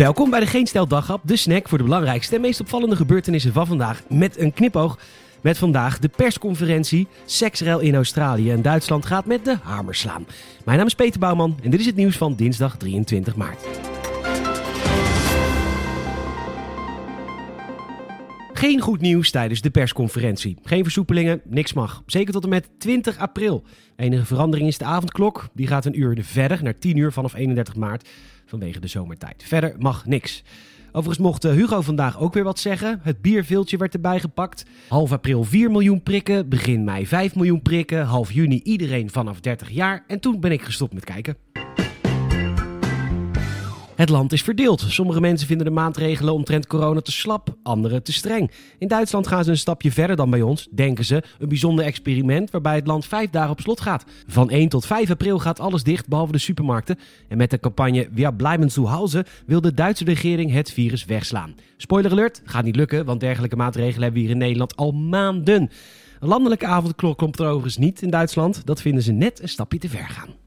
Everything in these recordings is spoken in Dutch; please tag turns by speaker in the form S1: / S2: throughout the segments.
S1: Welkom bij de Geen Stel Daghap, de snack voor de belangrijkste en meest opvallende gebeurtenissen van vandaag. Met een knipoog. Met vandaag de persconferentie. Seksrel in Australië en Duitsland gaat met de hamer slaan. Mijn naam is Peter Bouwman en dit is het nieuws van dinsdag 23 maart. Geen goed nieuws tijdens de persconferentie. Geen versoepelingen, niks mag. Zeker tot en met 20 april. Enige verandering is de avondklok. Die gaat een uur verder, naar 10 uur vanaf 31 maart, vanwege de zomertijd. Verder mag niks. Overigens mocht eh, Hugo vandaag ook weer wat zeggen. Het bierveeltje werd erbij gepakt. Half april 4 miljoen prikken, begin mei 5 miljoen prikken, half juni iedereen vanaf 30 jaar. En toen ben ik gestopt met kijken. Het land is verdeeld. Sommige mensen vinden de maatregelen omtrent corona te slap, anderen te streng. In Duitsland gaan ze een stapje verder dan bij ons, denken ze. Een bijzonder experiment waarbij het land vijf dagen op slot gaat. Van 1 tot 5 april gaat alles dicht, behalve de supermarkten. En met de campagne Wir bleiben zu Hause wil de Duitse regering het virus wegslaan. Spoiler alert, gaat niet lukken, want dergelijke maatregelen hebben we hier in Nederland al maanden. Een landelijke avondklok komt er overigens niet in Duitsland. Dat vinden ze net een stapje te ver gaan.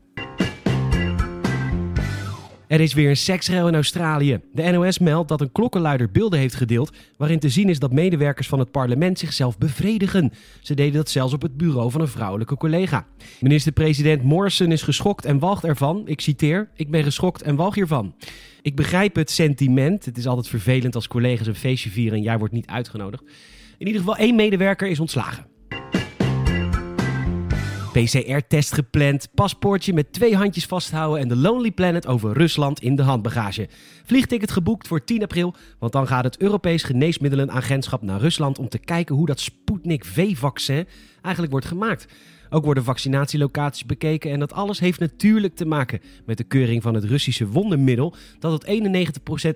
S1: Er is weer een seksrel in Australië. De NOS meldt dat een klokkenluider beelden heeft gedeeld waarin te zien is dat medewerkers van het parlement zichzelf bevredigen. Ze deden dat zelfs op het bureau van een vrouwelijke collega. Minister-president Morrison is geschokt en walgt ervan. Ik citeer: Ik ben geschokt en walg hiervan. Ik begrijp het sentiment. Het is altijd vervelend als collega's een feestje vieren en jij wordt niet uitgenodigd. In ieder geval één medewerker is ontslagen. PCR-test gepland, paspoortje met twee handjes vasthouden en de Lonely Planet over Rusland in de handbagage. Vliegticket geboekt voor 10 april, want dan gaat het Europees Geneesmiddelenagentschap naar Rusland om te kijken hoe dat Sputnik V-vaccin eigenlijk wordt gemaakt. Ook worden vaccinatielocaties bekeken en dat alles heeft natuurlijk te maken met de keuring van het Russische wondermiddel dat het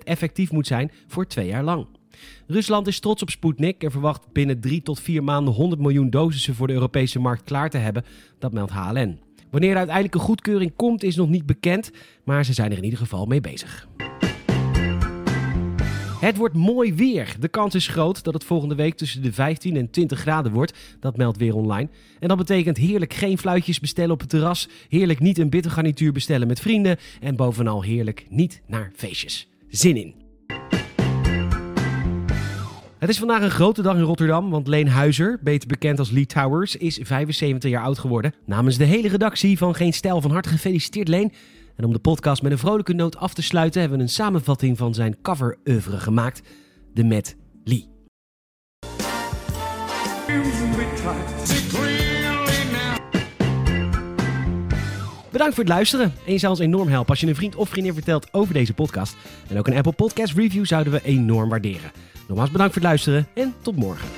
S1: 91% effectief moet zijn voor twee jaar lang. Rusland is trots op Sputnik en verwacht binnen drie tot vier maanden 100 miljoen dosissen voor de Europese markt klaar te hebben. Dat meldt HLN. Wanneer er uiteindelijk een goedkeuring komt is nog niet bekend, maar ze zijn er in ieder geval mee bezig. Het wordt mooi weer. De kans is groot dat het volgende week tussen de 15 en 20 graden wordt. Dat meldt weer online. En dat betekent heerlijk geen fluitjes bestellen op het terras. Heerlijk niet een bittergarnituur bestellen met vrienden. En bovenal heerlijk niet naar feestjes. Zin in. Het is vandaag een grote dag in Rotterdam, want Leen Huizer, beter bekend als Lee Towers, is 75 jaar oud geworden. Namens de hele redactie van Geen Stijl van harte gefeliciteerd Leen. En om de podcast met een vrolijke noot af te sluiten, hebben we een samenvatting van zijn cover-oeuvre gemaakt. De Met Lee. Bedankt voor het luisteren. En je zou ons enorm helpen als je een vriend of vriendin vertelt over deze podcast. En ook een Apple Podcast review zouden we enorm waarderen. Nogmaals bedankt voor het luisteren en tot morgen.